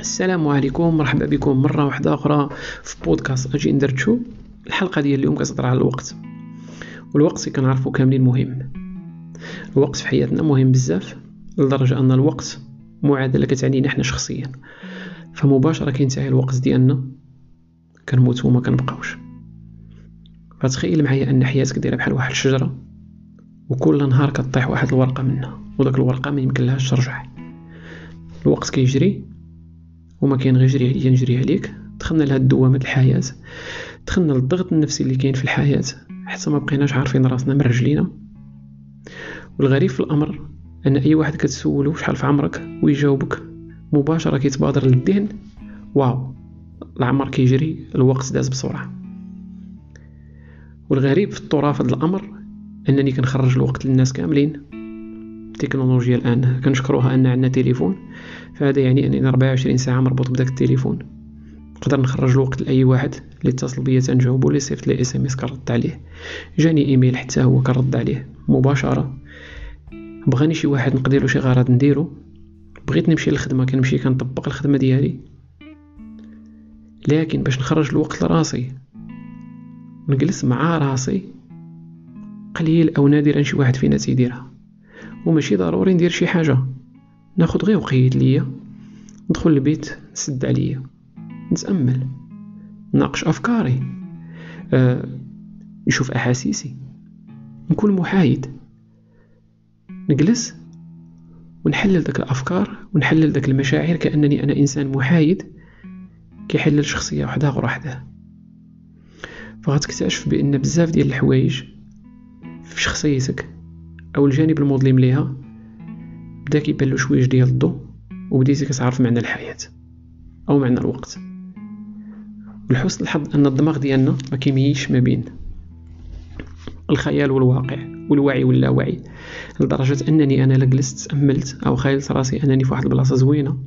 السلام عليكم مرحبا بكم مرة واحدة أخرى في بودكاست أجي ندرتشو الحلقة ديال اليوم كتهضر على الوقت والوقت كنعرفو كاملين مهم. الوقت في حياتنا مهم بزاف لدرجة أن الوقت معادلة كتعنينا حنا شخصيا. فمباشرة كينتهي الوقت ديالنا كنموتو وما كنبقاوش. فتخيل معايا أن حياتك دايرة بحال واحد الشجرة وكل نهار كطيح واحد الورقة منها وداك الورقة ما يمكنلهاش ترجع. الوقت كيجري وما كاين غير جري عليا نجري عليك. دخلنا لهاد دوامة الحياة. دخلنا للضغط النفسي اللي كاين في الحياة حتى ما بقيناش عارفين راسنا من رجلينا. والغريب في الأمر أن أي واحد كتسولو شحال في عمرك ويجاوبك مباشرة كيتبادر للذهن. واو العمر كيجري الوقت داز بسرعة. والغريب في الطرافة الأمر أنني كنخرج الوقت للناس كاملين. التكنولوجيا الآن. كنشكروها أن عندنا تليفون. فهذا يعني انني 24 ساعة مربوط بداك التليفون. نقدر نخرج الوقت لأي واحد اللي اتصل بيا تنجاوبو لي صيفط لي SMS كنرد عليه. جاني إيميل حتى هو كنرد عليه. مباشرة. بغاني شي واحد نقدر شي غرض نديرو. بغيت نمشي للخدمة كنمشي كنطبق الخدمة ديالي. لكن باش نخرج الوقت لراسي نجلس مع راسي قليل أو نادرا شي واحد فينا تيديرها. وماشي ضروري ندير شي حاجة. ناخد غير وقيت ليا ندخل البيت نسد عليا نتأمل ناقش أفكاري. أه نشوف أحاسيسي نكون محايد. نجلس ونحلل داك الأفكار ونحلل داك المشاعر كأنني أنا إنسان محايد كيحلل شخصية وحده غير وحده فغتكتشف بأن بزاف ديال الحوايج في شخصيتك أو الجانب المظلم ليها بدا كيبان له شويش ديال الضوء وبديتي كتعرف معنى الحياة أو معنى الوقت. لحسن الحظ أن الدماغ ديالنا ما كيميش ما بين الخيال والواقع والوعي واللاوعي لدرجة أنني أنا لا جلست تاملت أو خيلت راسي أنني في واحد البلاصة زوينة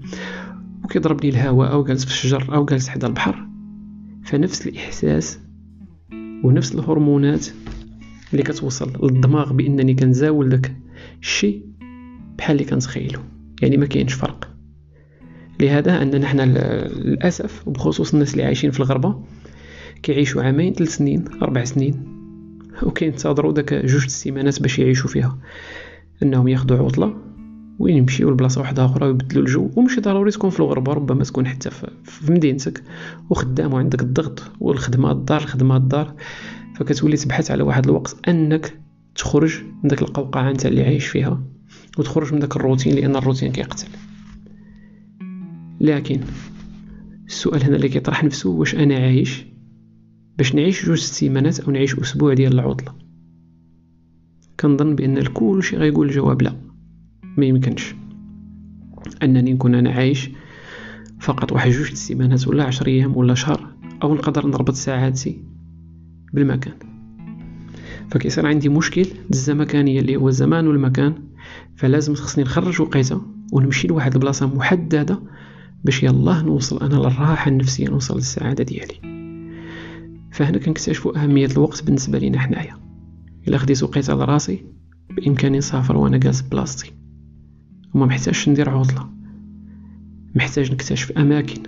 وكيضربني الهواء أو جالس في الشجر أو جالس حدا البحر. فنفس الإحساس ونفس الهرمونات اللي كتوصل للدماغ بإنني كنزاول داك الشيء بحال اللي كنتخيلو. يعني ما كاينش فرق. لهذا أننا حنا للأسف وبخصوص الناس اللي عايشين في الغربة كيعيشوا عامين ثلاث سنين أربع سنين وكينتظروا داك جوج السيمانات باش يعيشوا فيها. أنهم ياخذوا عطلة وين يمشيو لبلاصة واحدة أخرى ويبدلوا الجو. وماشي ضروري تكون في الغربة ربما تكون حتى في مدينتك. وخدام وعندك الضغط والخدمة الدار الخدمه الدار. فكتولي تبحث على واحد الوقت أنك تخرج من داك القوقعة نتاع اللي عايش فيها وتخرج من داك الروتين لأن الروتين كيقتل. لكن السؤال هنا اللي كيطرح نفسه واش أنا عايش؟ باش نعيش جوج سيمانات أو نعيش أسبوع ديال العطلة. كنظن بأن الكل شي غيقول الجواب لا ما يمكنش. أنني نكون أنا عايش فقط واحد جوج سيمانات ولا عشر أيام ولا شهر أو نقدر نربط ساعاتي بالمكان. فكيصير عندي مشكل الزمكانية اللي هو الزمان والمكان فلازم خصني نخرج وقيته ونمشي لواحد البلاصة محددة باش يلاه نوصل أنا للراحة النفسية نوصل للسعادة ديالي. فهنا كنكتشفوا أهمية الوقت بالنسبة لينا حنايا. إلا خديت وقيته لراسي بإمكاني نسافر وأنا جالس بلاصتي. وما محتاجش ندير عطلة. محتاج نكتشف أماكن.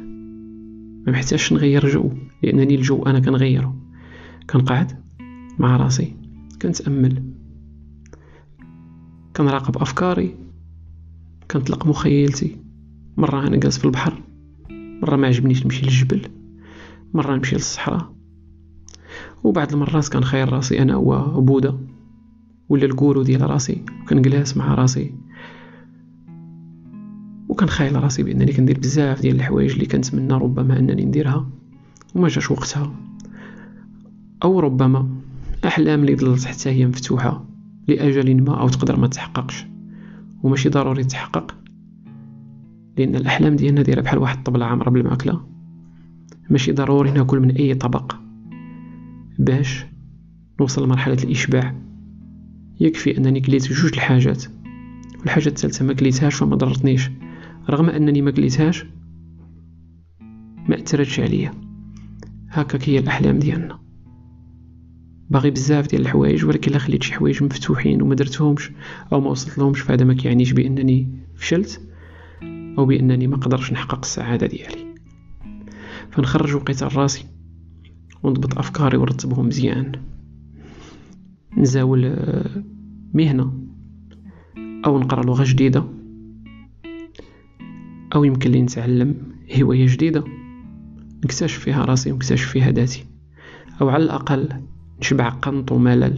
ما محتاجش نغير جو لأنني الجو أنا كنغيره. كنقعد مع راسي. كنتامل كنراقب أفكاري. كنطلق مخيلتي مرة أنا جالس في البحر. مرة ما عجبنيش نمشي للجبل. مرة نمشي للصحراء. وبعض المرات كنخير راسي أنا هو بوذا ولا الكورو ديال راسي. وكنجلس مع راسي. وكنخيل راسي بأنني كندير بزاف ديال الحوايج اللي كنتمنى ربما أنني نديرها. وما جاش وقتها. أو ربما أحلام اللي ظلت حتى هي مفتوحة لأجل ما أو تقدر ما تحققش. وماشي ضروري تحقق لأن الأحلام ديالنا دايرة بحال واحد الطبلة عامرة بالمأكلة. ماشي ضروري ناكل من أي طبق باش نوصل لمرحلة الإشباع. يكفي أنني كليت جوج الحاجات والحاجة الثالثة ما كليتهاش فما ضرتنيش رغم أنني ما كليتهاش ما أثرتش عليا. هكاك هي الأحلام ديالنا. باغي بزاف ديال الحوايج ولكن إلا خليت شي حوايج مفتوحين وما درتهمش أو ما وصلت لهمش فهذا ما كيعنيش بأنني فشلت أو بأنني ما قدرش نحقق السعادة ديالي. فنخرج وقيت راسي ونضبط أفكاري ونرتبهم مزيان. نزاول آه، مهنة أو نقرأ لغة جديدة أو يمكن لي نتعلم هواية جديدة نكتشف فيها راسي ونكتشف فيها ذاتي. أو على الأقل نشبع قنط وملل.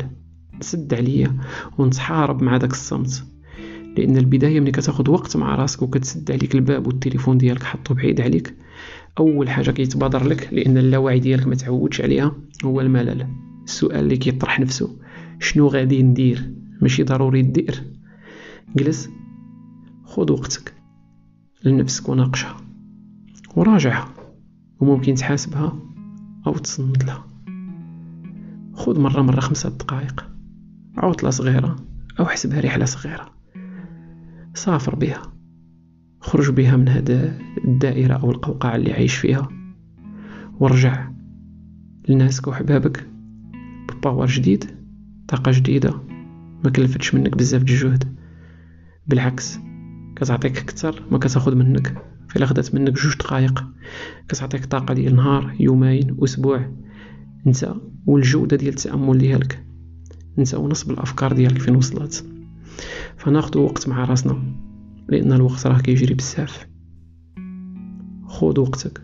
تسد عليا ونتحارب مع داك الصمت. لأن البداية ملي كتاخد وقت مع راسك وكتسد عليك الباب والتليفون ديالك حطو بعيد عليك أول حاجة كيتبادر لك لأن اللاوعي ديالك ما تعودش عليها هو الملل. السؤال اللي كيطرح نفسه شنو غادي ندير؟ ماشي ضروري دير. جلس خذ وقتك. لنفسك وناقشها. وراجعها. وممكن تحاسبها أو تصنت لها خذ مرة مرة خمسة دقائق. عطلة صغيرة أو حسبها رحلة صغيرة. سافر بها. خرج بها من هذا الدائرة أو القوقعة اللي عايش فيها. ورجع لناسك وحبابك بباور جديد. طاقة جديدة. ما كلفتش منك بزاف الجهد. بالعكس. كتعطيك أكثر ما كتاخد منك. فإلا خدات منك جوج دقائق. كتعطيك طاقة ديال نهار يومين أسبوع. انت والجودة ديال التأمل ديالك. انت ونصب الأفكار ديالك فين وصلت. فناخدو وقت مع راسنا لأن الوقت راه كيجري بزاف. خود وقتك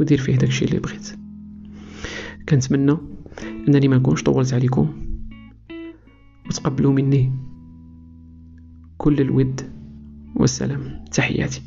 ودير فيه داكشي اللي بغيت. كنتمنى أنني ما نكونش طولت عليكم. وتقبلوا مني. كل الود والسلام. تحياتي.